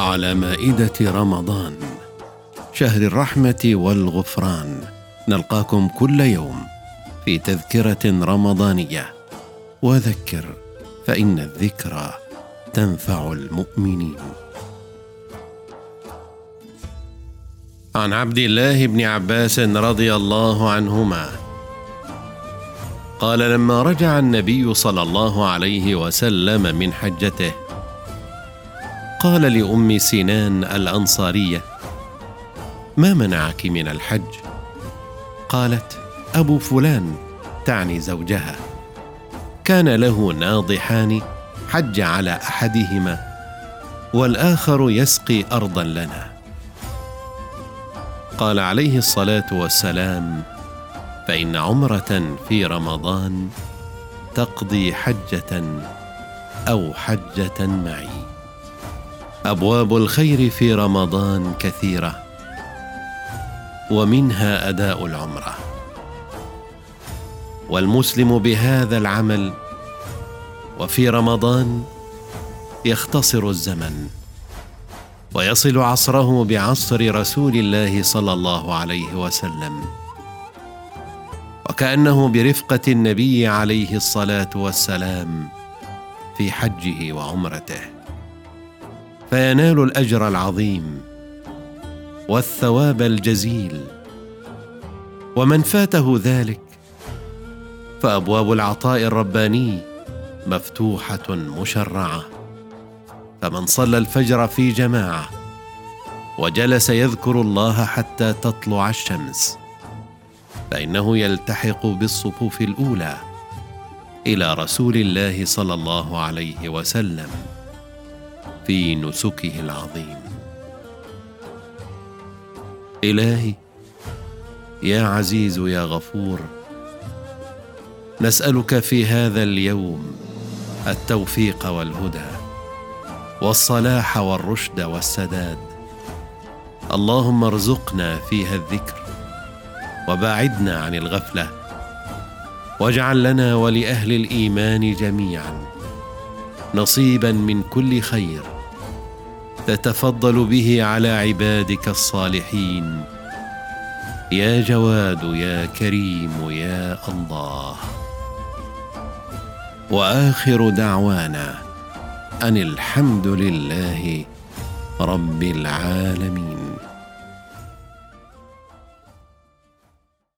على مائدة رمضان. شهر الرحمة والغفران. نلقاكم كل يوم في تذكرة رمضانية. وذكر فإن الذكرى تنفع المؤمنين. عن عبد الله بن عباس رضي الله عنهما. قال لما رجع النبي صلى الله عليه وسلم من حجته قال لأم سنان الأنصارية ما منعك من الحج؟ قالت أبو فلان تعني زوجها. كان له ناضحان حج على أحدهما والآخر يسقي أرضا لنا. قال عليه الصلاة والسلام فإن عمرة في رمضان تقضي حجة أو حجة معي. أبواب الخير في رمضان كثيرة ومنها أداء العمرة. والمسلم بهذا العمل وفي رمضان يختصر الزمن ويصل عصره بعصر رسول الله صلى الله عليه وسلم. وكأنه برفقة النبي عليه الصلاة والسلام في حجه وعمرته. فينال الأجر العظيم والثواب الجزيل. ومن فاته ذلك فأبواب العطاء الرباني مفتوحة مشرعة. فمن صلى الفجر في جماعة وجلس يذكر الله حتى تطلع الشمس فإنه يلتحق بالصفوف الأولى إلى رسول الله صلى الله عليه وسلم. في نسكه العظيم. إلهي يا عزيز يا غفور نسألك في هذا اليوم التوفيق والهدى والصلاح والرشد والسداد. اللهم ارزقنا فيها الذكر وباعدنا عن الغفلة واجعل لنا ولأهل الإيمان جميعا نصيبا من كل خير. تتفضل به على عبادك الصالحين. يا جواد يا كريم يا الله. وآخر دعوانا أن الحمد لله رب العالمين.